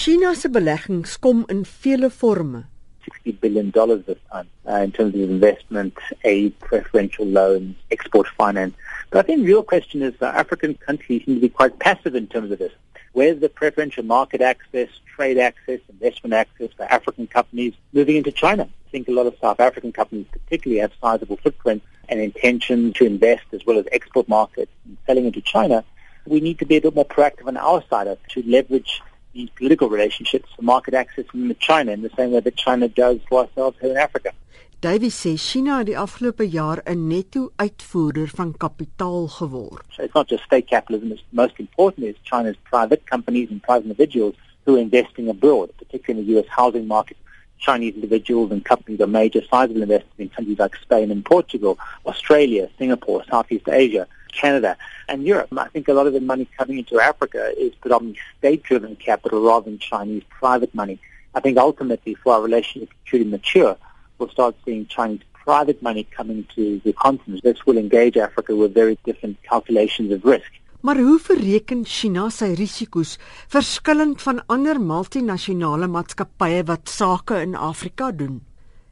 China se beleggings kom in vele forme. 60 billion dollars this time uh, in terms of investment, aid, preferential loans, export finance. But I think the real question is that African countries seem to be quite passive in terms of this. Where's the preferential market access, trade access, investment access for African companies moving into China? I think a lot of South African companies particularly have sizable footprints and intention to invest as well as export markets and selling into China. We need to be a bit more proactive on our side to leverage these political relationships for market access in China in the same way that China does for ourselves here in Africa. Davy sê China het die afgelope jaar 'n netto uitvoerder van kapitaal geword. So it's not just state capitalism, it's most important is China's private companies and private individuals who are investing abroad, particularly in the US housing market. Chinese individuals and companies are major sizable investors in countries like Spain and Portugal, Australia, Singapore, Southeast Asia. Canada and Europe. I think a lot of the money coming into Africa is predominantly state-driven capital rather than Chinese private money. I think ultimately for our relationship to mature, we'll start seeing Chinese private money coming to the continent. This will engage Africa with very different calculations of risk. Maar hoe verreken China sy risiko's verskillend van ander multinasjonale maatskappye wat sake in Afrika doen?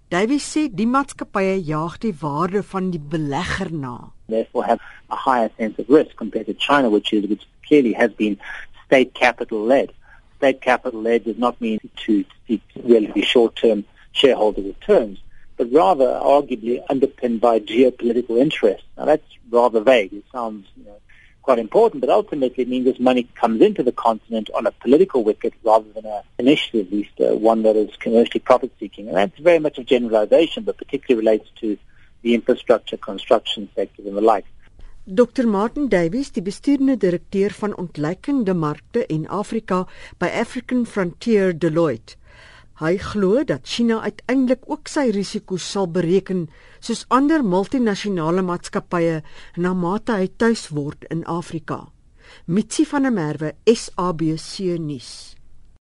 Davies sê die maatskappye jaag die waarde van die belegger na therefore have a higher sense of risk compared to China, which is which clearly has been state capital led. State capital led does not mean to seek really short-term shareholder returns, but rather arguably underpinned by geopolitical interests. Now that's rather vague. It sounds quite important, but ultimately it means this money comes into the continent on a political wicket rather than a, initially at least uh, one that is commercially profit-seeking. And that's very much a generalization, but particularly relates to the infrastructure construction sector and the like. Dr Martin Davies, die bestuurende direkteur van ontleikende markte in Afrika by African Frontier Deloitte. Hy glo dat China uiteindelik ook sy risiko's sal bereken soos ander multinasjonale maatskappye na mate hy tuis word in Afrika. Mitsi van der Merwe, SABC nuus.